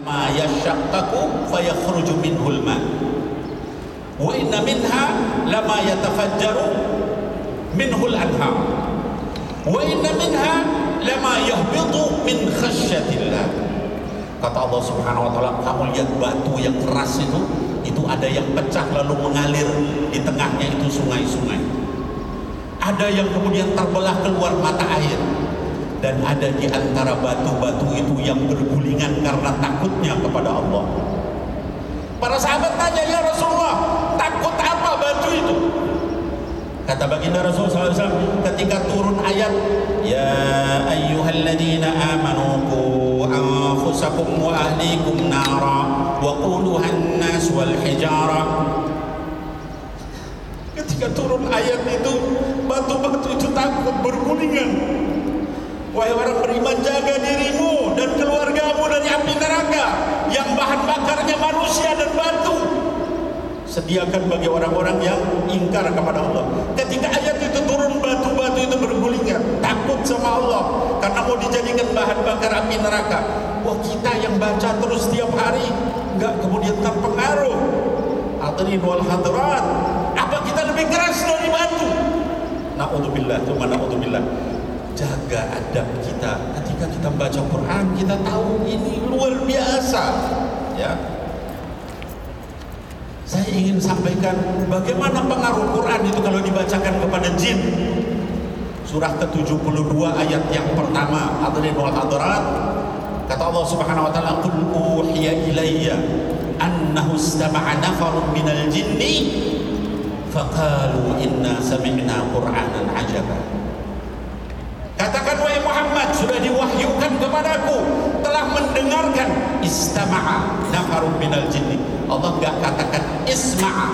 ma yashaqqaqu al-ma wa inna minha lama yatafajjaru wa inna minha lama yahbitu min khasyatillah. Kata Allah subhanahu wa ta'ala kamu lihat batu yang keras itu itu ada yang pecah lalu mengalir di tengahnya itu sungai-sungai. Ada yang kemudian terbelah keluar mata air dan ada di antara batu-batu itu yang bergulingan karena takutnya kepada Allah. Para sahabat tanya, "Ya Rasulullah, takut apa batu itu?" Kata baginda Rasul SAW ketika turun ayat Ya ayyuhalladzina amanu ku anfusakum wa ahlikum nara wa quluhan nas wal hijara Ketika turun ayat itu batu-batu itu takut bergulingan Wahai orang beriman jaga dirimu dan keluargamu dari api neraka yang bahan bakarnya manusia dan batu. Sediakan bagi orang-orang yang ingkar kepada Allah. Ketika ayat itu turun batu-batu itu bergulingan, takut sama Allah karena mau dijadikan bahan bakar api neraka. Wah kita yang baca terus setiap hari nggak kemudian terpengaruh. Hadirin wal hadirat, apa kita lebih keras dari batu? Naudzubillah, cuma naudzubillah jaga adab kita. Ketika kita baca Quran kita tahu ini luar biasa ya. Saya ingin sampaikan bagaimana pengaruh Quran itu kalau dibacakan kepada jin. Surah ke-72 ayat yang pertama. Hadirin wal hadirat kata Allah Subhanahu wa taala qul uhiya ilayya annahu istama'a nafarun minal jinni faqalu inna sami'na qur'anan ajaba sudah diwahyukan kepadaku telah mendengarkan istama'a nafarun minal jinni. Allah enggak katakan isma'a.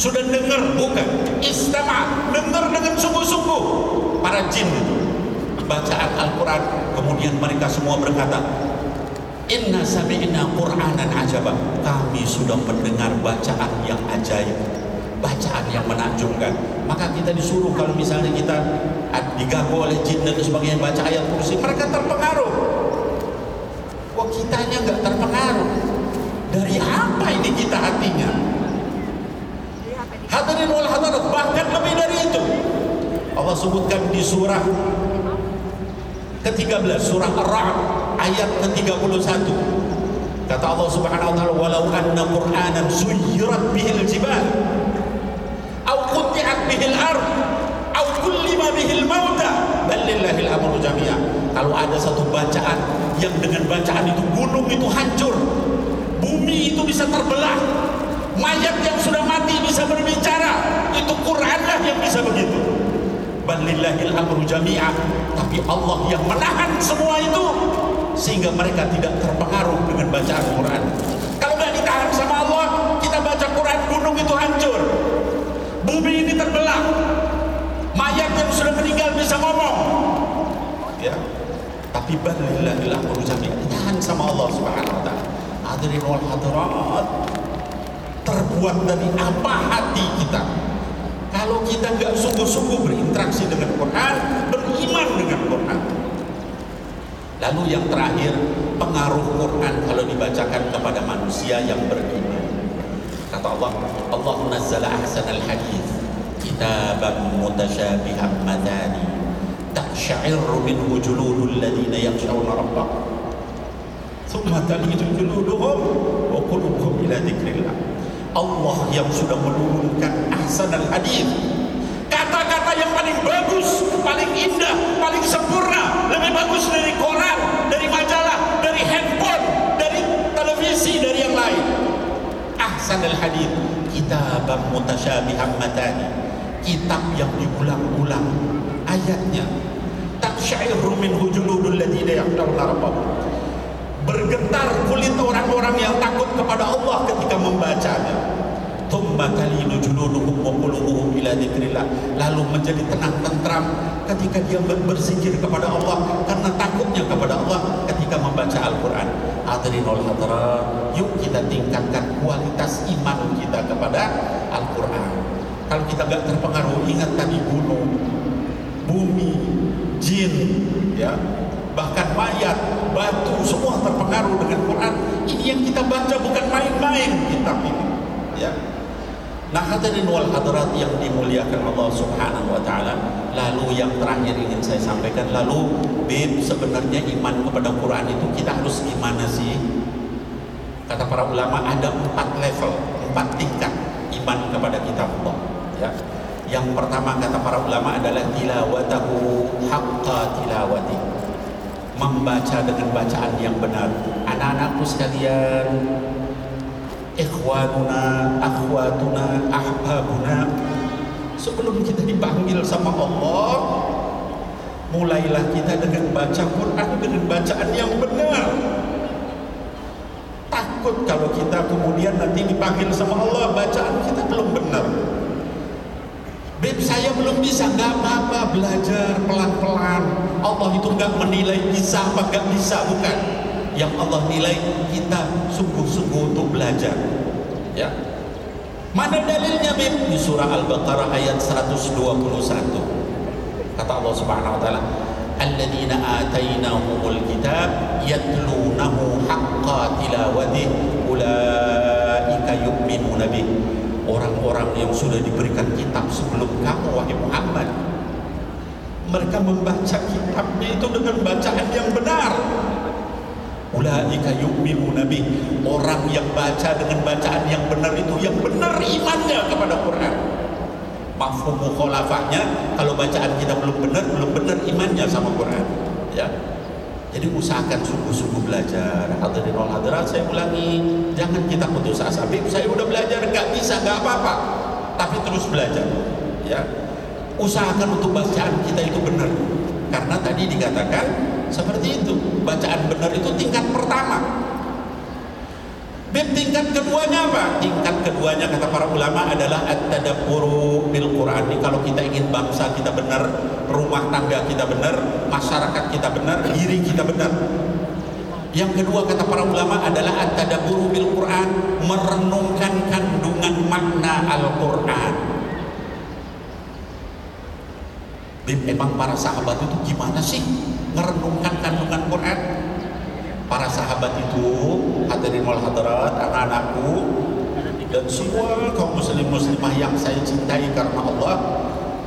Sudah dengar bukan istama'a, dengar dengan sungguh-sungguh para jin. Bacaan Al-Qur'an kemudian mereka semua berkata Inna sami'na Qur'anan ajaba. Kami sudah mendengar bacaan yang ajaib bacaan yang menakjubkan maka kita disuruh kalau misalnya kita diganggu oleh jin dan sebagainya baca ayat kursi mereka terpengaruh. Wah kitanya nggak terpengaruh. Dari apa ini kita hatinya? Hadirin wal hadirat bahkan lebih dari itu. Allah sebutkan di surah ke-13 surah Ar-Ra'd ayat ke-31. Kata Allah Subhanahu wa taala walau anna qur'anan suyirat bihil jibal au quti'at bihil ard au kullima bihil mauta. Bal amru jami'a. Kalau ada satu bacaan yang dengan bacaan itu gunung itu hancur bumi itu bisa terbelah mayat yang sudah mati bisa berbicara itu Quran lah yang bisa begitu. Bal amru jami'a. Tapi Allah yang menahan semua itu sehingga mereka tidak terpengaruh dengan bacaan Quran. Kalau nggak ditahan sama Allah kita baca Quran gunung itu hancur. Bumi ini terbelah mayat yang sudah meninggal bisa ngomong ya. Tapi balillahil amru jami'a ditahan sama Allah Subhanahu wa taala. Hadirin wal hadirat. Terbuat dari apa hati kita? Kalau kita nggak sungguh-sungguh berinteraksi dengan Quran beriman dengan Quran. Lalu yang terakhir pengaruh Quran kalau dibacakan kepada manusia yang beriman. Kata Allah Allah nazzala ahsanal hadith kitaban mutasyabihan madani taqsha'irru minhu juludul ladina yakhshawna rabbahum. Thumma talinu juluduhum wa qulubuhum ila dzikrillah Allah yang sudah menurunkan ahsanal hadith kata-kata yang paling bagus paling indah paling sempurna lebih bagus dari koran dari majalah dari handphone dari televisi dari yang lain. Ahsanal hadith kitabam mutasyabihan matani kitab yang diulang-ulang ayatnya taqsyairu minhu juludul ladina yakhshawna rabbahum. Bergetar kulit orang-orang yang takut kepada Allah ketika membacanya. Thumma talinu juluduhum wa ila dzikrillah. Lalu menjadi tenang tentram ketika dia berzikir kepada Allah karena takutnya kepada Allah ketika membaca Al-Qur'an. Hadirin wal hadirat yuk kita tingkatkan kualitas iman kita kepada Al-Qur'an. Kalau kita enggak terpengaruh ingat tadi gunung bumi jin ya bahkan mayat, batu semua terpengaruh dengan kita baca bukan main-main kitab ini ya Nah hadirin wal hadirat yang dimuliakan Allah Subhanahu wa taala. Lalu yang terakhir ingin saya sampaikan lalu Bib sebenarnya iman kepada Quran itu kita harus gimana sih? Kata para ulama ada empat level, empat tingkat iman kepada kitab Allah. Ya. Yang pertama kata para ulama adalah tilawatahu haqqa tilawati. Membaca dengan bacaan yang benar. Anak-anakku sekalian, ikhwanuna, akhwatuna, ahbabuna sebelum kita dipanggil sama Allah mulailah kita dengan baca Quran dengan bacaan yang benar takut kalau kita kemudian nanti dipanggil sama Allah bacaan kita belum benar Beb saya belum bisa, nggak apa-apa belajar pelan-pelan. Allah itu nggak menilai bisa apa nggak bisa, bukan yang Allah nilai kita sungguh-sungguh untuk belajar. Ya. Mana dalilnya Bib? Di surah Al-Baqarah ayat 121. Kata Allah Subhanahu wa taala, "Alladzina atainahumul kitab yatlunahu haqqa tilawatih ulaika yu'minuna bih." Orang-orang yang sudah diberikan kitab sebelum kamu wahai Muhammad. Mereka membaca kitabnya itu dengan bacaan yang benar. Ulaika yu'minu nabi Orang yang baca dengan bacaan yang benar itu Yang benar imannya kepada Quran. Mafhum mukhalafahnya Kalau bacaan kita belum benar Belum benar imannya sama Quran. Ya jadi usahakan sungguh-sungguh belajar Hadirin wal hadirat saya ulangi Jangan kita putus asa Bib saya udah belajar nggak bisa nggak apa-apa Tapi terus belajar Ya Usahakan untuk bacaan kita itu benar Karena tadi dikatakan seperti itu. Bacaan benar itu tingkat pertama. Bib tingkat keduanya apa? Tingkat keduanya kata para ulama adalah at-tadabburu bil Quran. Kalau kita ingin bangsa kita benar, rumah tangga kita benar, masyarakat kita benar, diri kita benar. Yang kedua kata para ulama adalah at-tadabburu bil Quran, merenungkan kandungan makna Al-Qur'an. Bib, emang para sahabat itu gimana sih merenungkan kandungan Quran? Para sahabat itu hadirin wal hadirat, anak-anakku dan semua kaum muslim muslimah yang saya cintai karena Allah,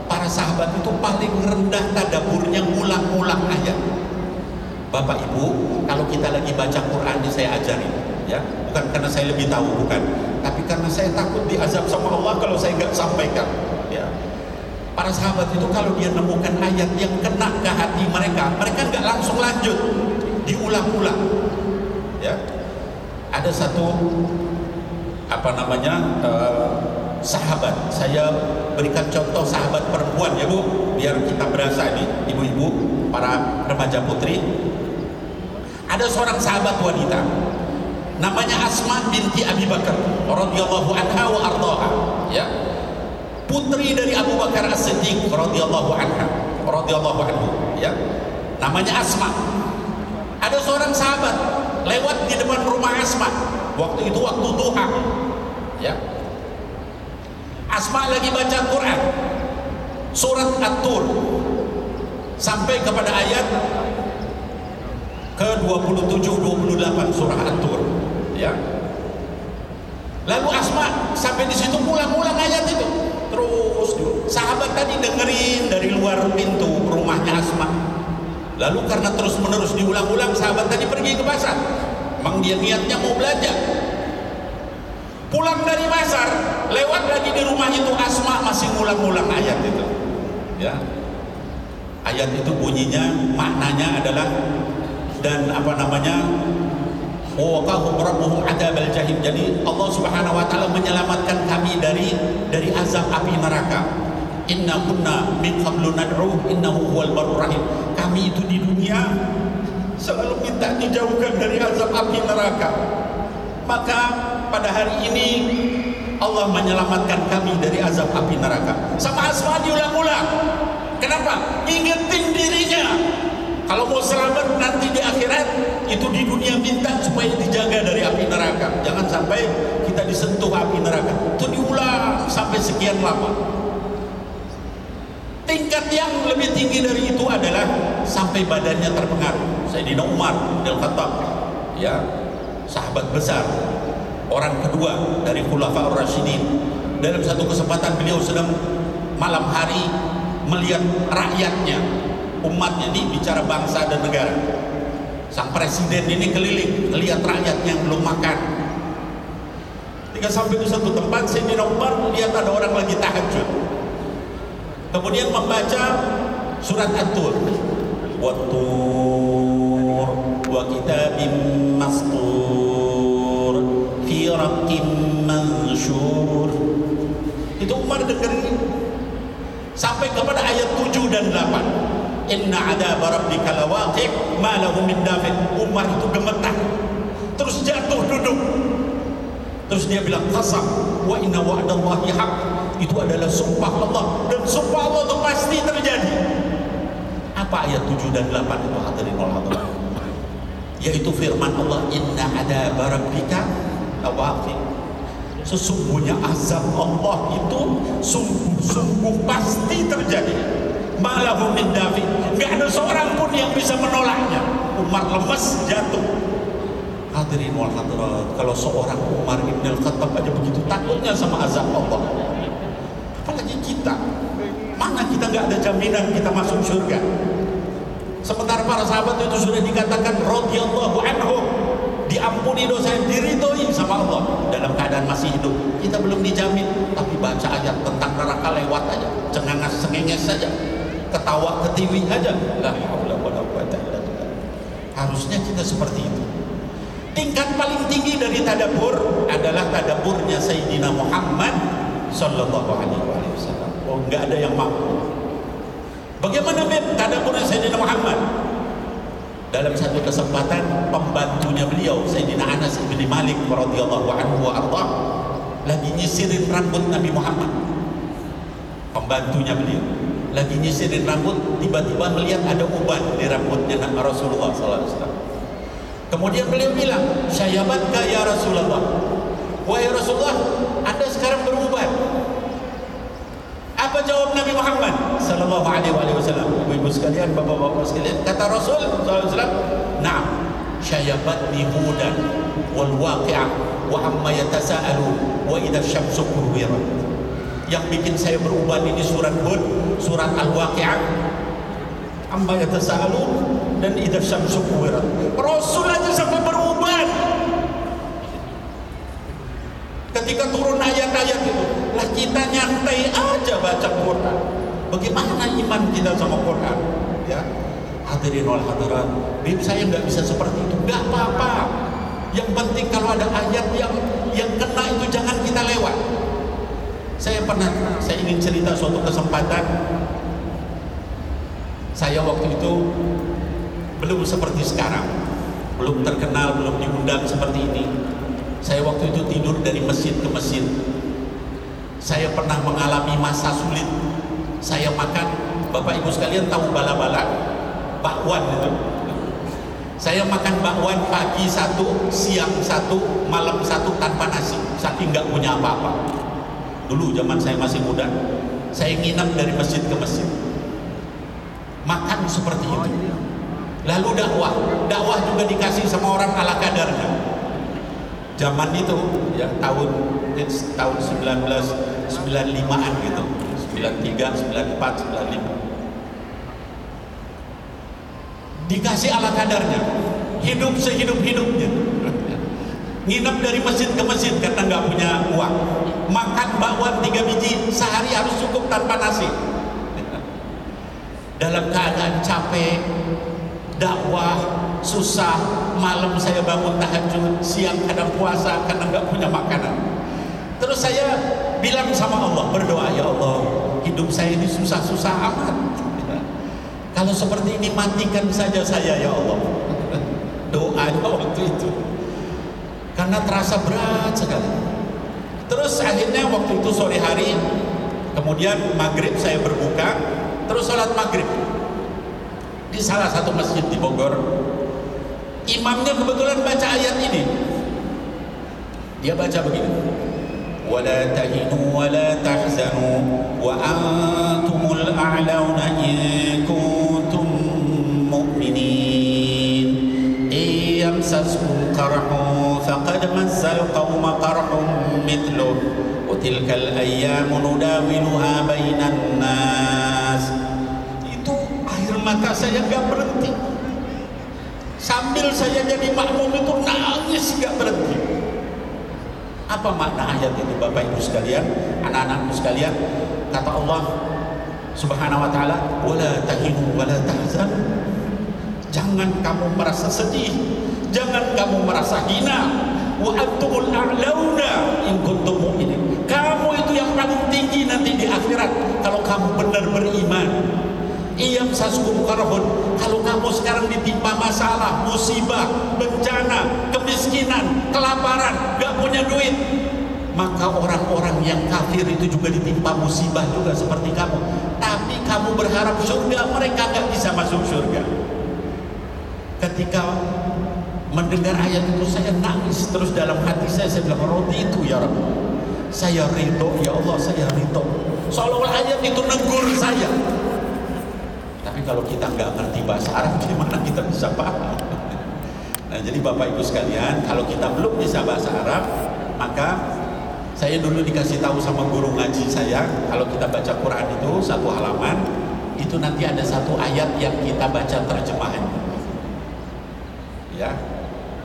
para sahabat itu paling rendah tadaburnya ngulang-ngulang ayat. Bapak Ibu, kalau kita lagi baca Quran ini saya ajarin, ya, bukan karena saya lebih tahu, bukan, tapi karena saya takut diazab sama Allah kalau saya nggak sampaikan, ya. Para sahabat itu kalau dia nemukan ayat yang kena ke hati mereka, mereka nggak langsung lanjut, diulang-ulang. Ya, ada satu apa namanya uh, sahabat. Saya berikan contoh sahabat perempuan ya bu, biar kita berasa ini ibu-ibu, para remaja putri. Ada seorang sahabat wanita, namanya Asma binti Abi Bakar, radhiyallahu anha wa ardhaha. Ya, putri dari Abu Bakar As-Siddiq radhiyallahu anha radhiyallahu anhu ya namanya Asma ada seorang sahabat lewat di depan rumah Asma waktu itu waktu duha ya Asma lagi baca Quran. Surat At-Tur. Sampai kepada ayat ke 27 28 surah At-Tur. Ya. Lalu Asma sampai di situ pulang-pulang ayat itu. Terus sahabat tadi dengerin dari luar pintu rumahnya Asma. Lalu karena terus menerus diulang-ulang sahabat tadi pergi ke pasar. Memang dia niatnya mau belanja pulang dari pasar lewat lagi di rumah itu Asma masih ngulang-ngulang ayat itu ya ayat itu bunyinya maknanya adalah dan apa namanya adzabal jahim. Jadi Allah Subhanahu wa taala menyelamatkan kami dari dari azab api neraka. Inna kunna min qablu nad'u innahu huwal barur rahim. Kami itu di dunia selalu minta dijauhkan dari azab api neraka. Maka pada hari ini Allah menyelamatkan kami dari azab api neraka. Sama Asma diulang-ulang. Kenapa? Ingetin dirinya kalau mau selamat nanti di akhirat itu di dunia minta supaya dijaga dari api neraka. Jangan sampai kita disentuh api neraka. Itu diulang sampai sekian lama. Tingkat yang lebih tinggi dari itu adalah sampai badannya terpengaruh. Sayyidina Umar bin Khattab ya sahabat besar orang kedua dari Khulafaur Rasyidin dalam satu kesempatan beliau sedang malam hari melihat rakyatnya umatnya ini bicara bangsa dan negara. Sang presiden ini keliling melihat rakyat yang belum makan. Ketika sampai di satu tempat Sayyidina Umar lihat ada orang lagi tahajud. Kemudian membaca surat At-Tur. Wat-Tur wa kitabim mastur mansyur itu Umar dengerin. Sampai kepada ayat 7 dan 8 inna adab rabbika lawaqi' ma lahu min dafi Umar itu gemetar. Terus jatuh duduk. Terus dia bilang qasam wa inna wa'dallahi haq. Itu adalah sumpah Allah. Dan sumpah Allah itu pasti terjadi. Apa ayat 7 dan 8 itu hadirin wal hadirat? Yaitu firman Allah inna adab rabbika lawaqi' sesungguhnya azab Allah itu sungguh-sungguh pasti terjadi. Malahu min dafi ada seorang pun yang bisa menolaknya. Umar lemes jatuh. Hadirin wal hadirat kalau seorang Umar ibn al-Khattab aja begitu takutnya sama azab Allah. Apalagi kita. Mana kita nggak ada jaminan kita masuk surga? Sementara para sahabat itu sudah dikatakan radhiyallahu anhum diampuni dosa yang diridhoi sama Allah. Dalam keadaan masih hidup kita belum dijamin. Tapi baca ayat tentang neraka lewat aja cengangas cengenges saja ketawa ketiwi aja la haula wala quwata illa billah. Harusnya kita seperti itu. Tingkat paling tinggi dari tadabur adalah tadaburnya Sayyidina Muhammad sallallahu alaihi wasallam. Oh enggak ada yang mampu. Bagaimana Beb tadaburnya Sayyidina Muhammad dalam satu kesempatan pembantunya beliau Sayyidina Anas bin Malik radhiyallahu anhu wa arda lagi nyisirin rambut Nabi Muhammad. Pembantunya beliau lagi nyisirin rambut tiba-tiba melihat ada uban di rambutnya Rasulullah sallallahu alaihi wasallam. Kemudian beliau bilang syayabatka ya Rasulullah? Wahai Rasulullah anda sekarang beruban jawab Nabi Muhammad sallallahu alaihi wasallam. Ibu-ibu sekalian bapak-bapak sekalian kata Rasul sallallahu alaihi wasallam na'am syayabatni hudan wal waqi'ah wa amma yatasaalu wa idza syamsu kuwirat. Yang bikin saya beruban ini surat Hud surat Al-Waqi'ah. Amma yatasaalu dan idza syamsu kuwirat. Rasul aja sampai beruban. Ketika turun ayat-ayat itu lah kita nyantai aja baca Quran. Bagaimana iman kita sama Quran? Ya. Hadirin wal hadirat bib saya nggak bisa seperti itu. Nggak apa-apa. Yang penting kalau ada ayat yang yang kena itu jangan kita lewat. Saya pernah saya ingin cerita suatu kesempatan. Saya waktu itu belum seperti sekarang. Belum terkenal belum diundang seperti ini. Saya waktu itu tidur dari masjid ke masjid saya pernah mengalami masa sulit. Saya makan Bapak Ibu sekalian tahu bala-bala? Bakwan itu. Saya makan bakwan pagi satu siang satu malam satu tanpa nasi. Saking nggak punya apa-apa. Dulu zaman saya masih muda saya nginap dari masjid ke masjid. Makan seperti itu. Lalu dakwah. Dakwah juga dikasih sama orang ala kadarnya. Zaman itu ya tahun tahun 1995an gitu. 93, 94, 95 dikasih ala kadarnya. Hidup sehidup-hidupnya nginep dari masjid ke masjid karena nggak punya uang. Makan bakwan tiga biji sehari harus cukup tanpa nasi. Dalam keadaan capek dakwah susah malam saya bangun tahajud siang kadang puasa karena nggak punya makanan. Terus saya bilang sama Allah berdoa ya Allah hidup saya ini susah-susah amat. Kalau seperti ini matikan saja saya ya Allah. Doanya waktu itu. Karena terasa berat sekali. Terus akhirnya waktu itu sore hari kemudian maghrib saya berbuka terus sholat maghrib. Di salah satu masjid di Bogor imamnya kebetulan baca ayat ini. Dia baca begini ولا تهنوا ولا تحزنوا وأنتم الأعلون إن كنتم مؤمنين. إن يمسسكم قرح مثله وتلك الأيام نداولها بين الناس. Mata saya nggak berhenti. Sambil saya jadi makmum itu nangis nggak berhenti. Apa makna ayat ini Bapak Ibu sekalian? Anak-anakku sekalian? Kata Allah Subhanahu wa taala wala tahinu wala tahzan jangan kamu merasa sedih. Jangan kamu merasa hina. Wa antumul a'launa in kuntum mu'minin. Kamu itu yang paling tinggi nanti di akhirat kalau kamu benar beriman Iyam saskum karhun Kalau kamu sekarang ditimpa masalah Musibah, bencana, kemiskinan Kelaparan, gak punya duit. Maka orang-orang yang kafir itu juga ditimpa musibah juga seperti kamu. Tapi kamu berharap surga Mereka gak bisa masuk surga. Ketika mendengar ayat itu saya nangis Terus dalam hati saya. Saya bilang Roti itu ya Rabbi Saya ridho ya Allah saya ridho Seolah-olah ayat itu negur saya tapi kalau kita nggak ngerti bahasa Arab, gimana kita bisa paham? Nah, jadi Bapak Ibu sekalian, kalau kita belum bisa bahasa Arab, maka saya dulu dikasih tahu sama guru ngaji saya, kalau kita baca Quran itu satu halaman, itu nanti ada satu ayat yang kita baca terjemahannya. Ya.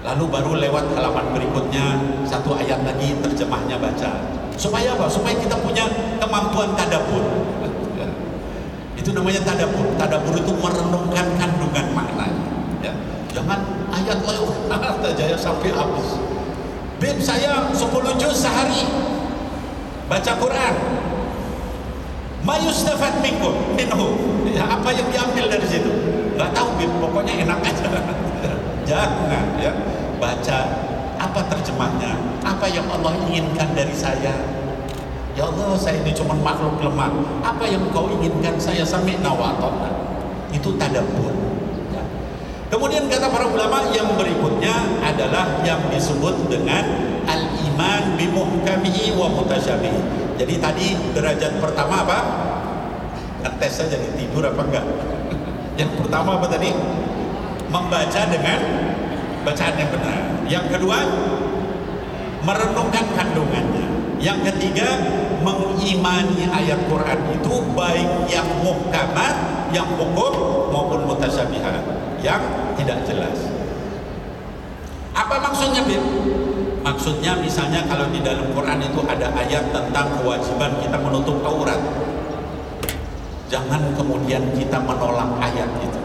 Lalu baru lewat halaman berikutnya satu ayat lagi terjemahnya baca. Supaya apa? Supaya kita punya kemampuan tadabur itu namanya tadabur. Tadabur itu merenungkan kandungan maknanya ya. jangan ayat lewat aja ya sampai habis. Bib saya 10 juz sehari. Baca Quran. Mayustafat minkum minhu. Ya, apa yang diambil dari situ? Nggak tahu Bib pokoknya enak aja. Jangan ya. Baca apa terjemahnya apa yang Allah inginkan dari saya Ya Allah saya ini cuma makhluk lemah Apa yang kau inginkan saya sampai nawatona Itu tadabur ya. Kemudian kata para ulama yang berikutnya adalah yang disebut dengan Al-iman bimuhkamihi wa mutasyabihi Jadi tadi derajat pertama apa? Ngetes saja di tidur apa enggak? Yang pertama apa tadi? Membaca dengan bacaan yang benar Yang kedua Merenungkan kandungannya yang ketiga, mengimani ayat Quran itu baik yang muhkamat, yang hukum maupun mutasyabihat, yang tidak jelas. Apa maksudnya, Bib? Maksudnya misalnya kalau di dalam Quran itu ada ayat tentang kewajiban kita menutup aurat. Jangan kemudian kita menolak ayat itu.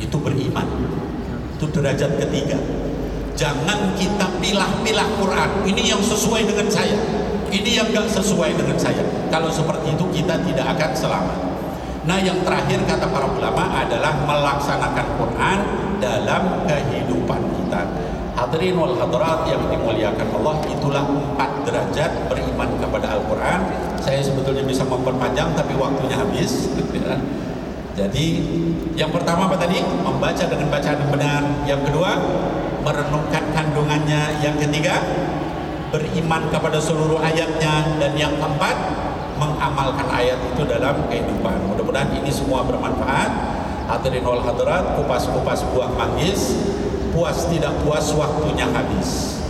Itu beriman. Itu derajat ketiga. Jangan kita pilah-pilah Quran. Ini yang sesuai dengan saya. Ini yang gak sesuai dengan saya. Kalau seperti itu kita tidak akan selamat. Nah yang terakhir kata para ulama adalah melaksanakan Quran dalam kehidupan kita. Hadirin wal hadirat yang dimuliakan Allah itulah empat derajat beriman kepada Al-Quran. Saya sebetulnya bisa memperpanjang tapi waktunya habis. Jadi yang pertama apa tadi? Membaca dengan bacaan benar. Yang kedua merenungkan kandungannya. Yang ketiga, beriman kepada seluruh ayatnya. Dan yang keempat, mengamalkan ayat itu dalam kehidupan. Mudah-mudahan ini semua bermanfaat. Hadirin wal hadirat, kupas-kupas buah manggis, puas tidak puas waktunya habis.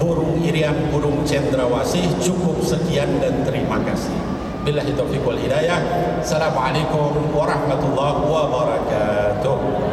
Burung irian, burung cendrawasih, cukup sekian dan terima kasih. Billahi taufiq wal hidayah. Assalamualaikum warahmatullahi wabarakatuh.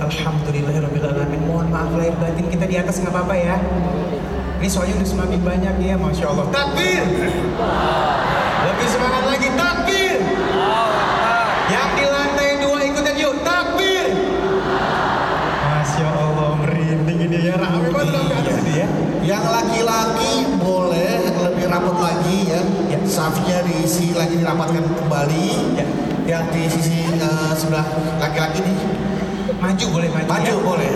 Alhamdulillahirrahmanirrahim Mohon maaf lahir batin kita di atas nggak apa-apa ya Ini soalnya udah semakin banyak ya, masya Allah. Takbir! Lebih semangat lagi, takbir! Yang di lantai dua ikutan yuk, takbir! Masya Allah, merinding ini ya. Rame banget sampai atas ini ya. Yang laki-laki boleh lebih rapat lagi ya. Ya. Safnya diisi lagi dirapatkan kembali. Ya. Yang di sisi eh, sebelah laki-laki nih Maju boleh maju, maju ya? boleh.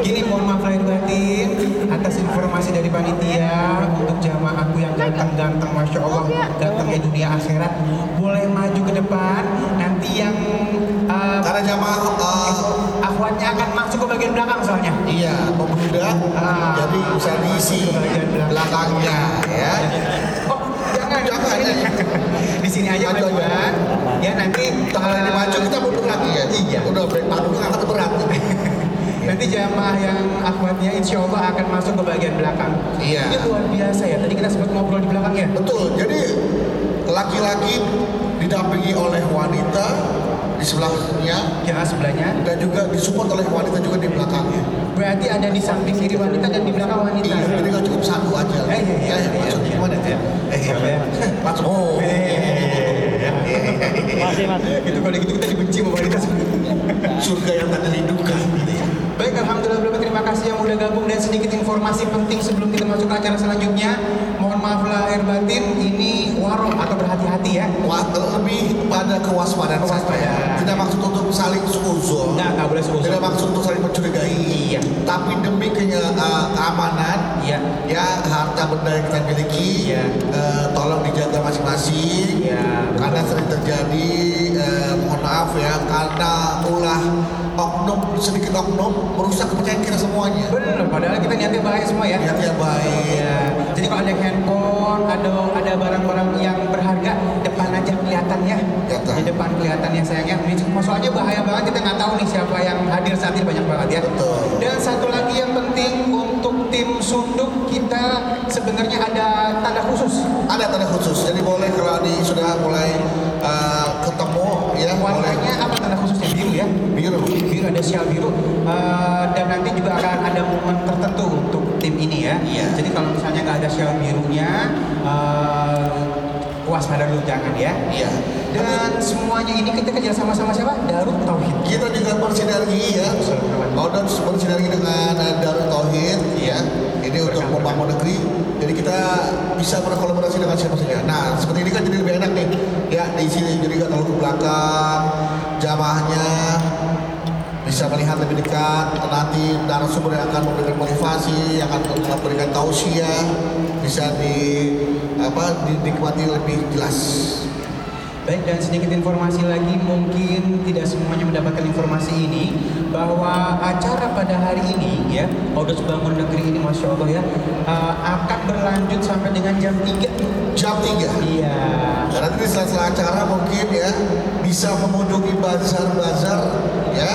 Gini mohon maaf lahir batin atas informasi dari panitia untuk jamaahku yang ganteng-ganteng Masya Allah gantengnya dunia akhirat boleh maju ke depan nanti yang uh, Karena jamaah eh, akhwatnya akan masuk ke bagian belakang soalnya iya membludak, Ah. jadi bisa diisi belakangnya ya. oh jangan Jangan, di sini. aja Maju majuan ya nanti Kalau ini maju kita mundur lagi ya. Iya. Udah break panggung angkat berat. Nanti jamaah yang akhwatnya insya Allah akan masuk ke bagian belakang. Iya. Ini luar biasa ya. Tadi kita sempat ngobrol di belakang ya. Betul. Jadi laki-laki didampingi oleh wanita di sebelahnya Ya sebelahnya. dan juga disupport oleh wanita juga di belakangnya. Berarti ada di samping kiri wanita dan di belakang wanita. Iya, jadi nggak cukup satu aja. Eh, iya, iya, Eh, iya, maksudnya iya. gimana ya? Eh, Siapa ya? Maksud, oh, Masih mas. Itu kalau gitu kita dibenci sama wanita sebenarnya. Surga yang tak dirindukan. Gitu ya. Baik, Alhamdulillah berapa terima kasih yang udah gabung dan sedikit informasi penting sebelum kita masuk ke acara selanjutnya. Mohon maaf lahir batin, ini warung atau berhati-hati ya. Wah, lebih pada kewaspadaan saja. Kewaspadaan. Tidak maksud untuk saling suzon. Nah, nggak boleh suka Tidak maksud untuk saling mencurigai. Iya. Tapi demi kenya- Iya. ya harta benda yang kita miliki, Iya. eh, tolong dijaga masing-masing. Betul. Karena sering terjadi, eh, mohon maaf ya, karena ulah oknum sedikit oknum merusak kepercayaan kita semuanya. Bener, padahal kita niatnya baik semua ya. Niat yang baik. Iya. Jadi kalau ada handphone, ada ada barang-barang yang berharga, aja kelihatan ya. Kelihatan. Di depan kelihatan ya sayangnya. Ini cuma soalnya bahaya banget kita nggak tahu nih siapa yang hadir saat ini banyak banget ya. Betul. Dan satu lagi yang penting untuk tim sunduk kita sebenarnya ada tanda khusus. Ada tanda khusus, jadi boleh kalau di sudah mulai eh, ketemu ya boleh Warnanya apa tanda khususnya biru ya? biru. biru ada sial biru Eh, dan nanti juga akan ada momen tertentu untuk tim ini ya. Iya. Jadi kalau misalnya nggak ada sial birunya, uh, waspada dulu jangan ya. Iya. Dan semuanya ini kita kerja sama sama siapa? Darut Tauhid. Kita juga bersinergi ya. Odon bersinergi dengan eh, Darul Tauhid ya. Ini untuk membangun negeri. Jadi kita bisa berkolaborasi dengan siapa saja. Nah, seperti ini kan jadi lebih enak nih. Ya, di sini jadi nggak terlalu belakang. Jamaahnya bisa melihat lebih dekat nanti narasumber yang akan memberikan motivasi yang akan memberikan tausiah bisa di apa dinikmati lebih jelas Baik dan sedikit informasi lagi mungkin tidak semuanya mendapatkan informasi ini bahwa acara pada hari ini ya Odos Bangun Negeri ini masya Allah ya uh, akan berlanjut sampai dengan jam 3 jam 3 Iya. Karena nanti sela-sela acara mungkin ya bisa mengunjungi bazar-bazar ya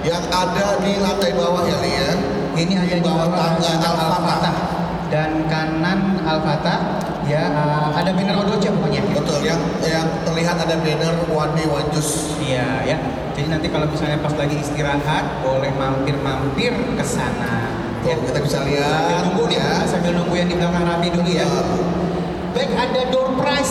yang ada di lantai bawah ya Li ya. Ini ada di bawah tangga. Al-Fatah dan kanan Al-Fatah ya uh, ada banner Odoja pokoknya. Betul yang yang terlihat ada banner one day one juice. Iya ya. Jadi nanti kalau misalnya pas lagi istirahat boleh mampir-mampir ke sana. Ya, kita bisa Sambil lihat nunggu nih, ya. sambil nunggu yang di belakang rapi dulu ya. Ya. Baik ada door prize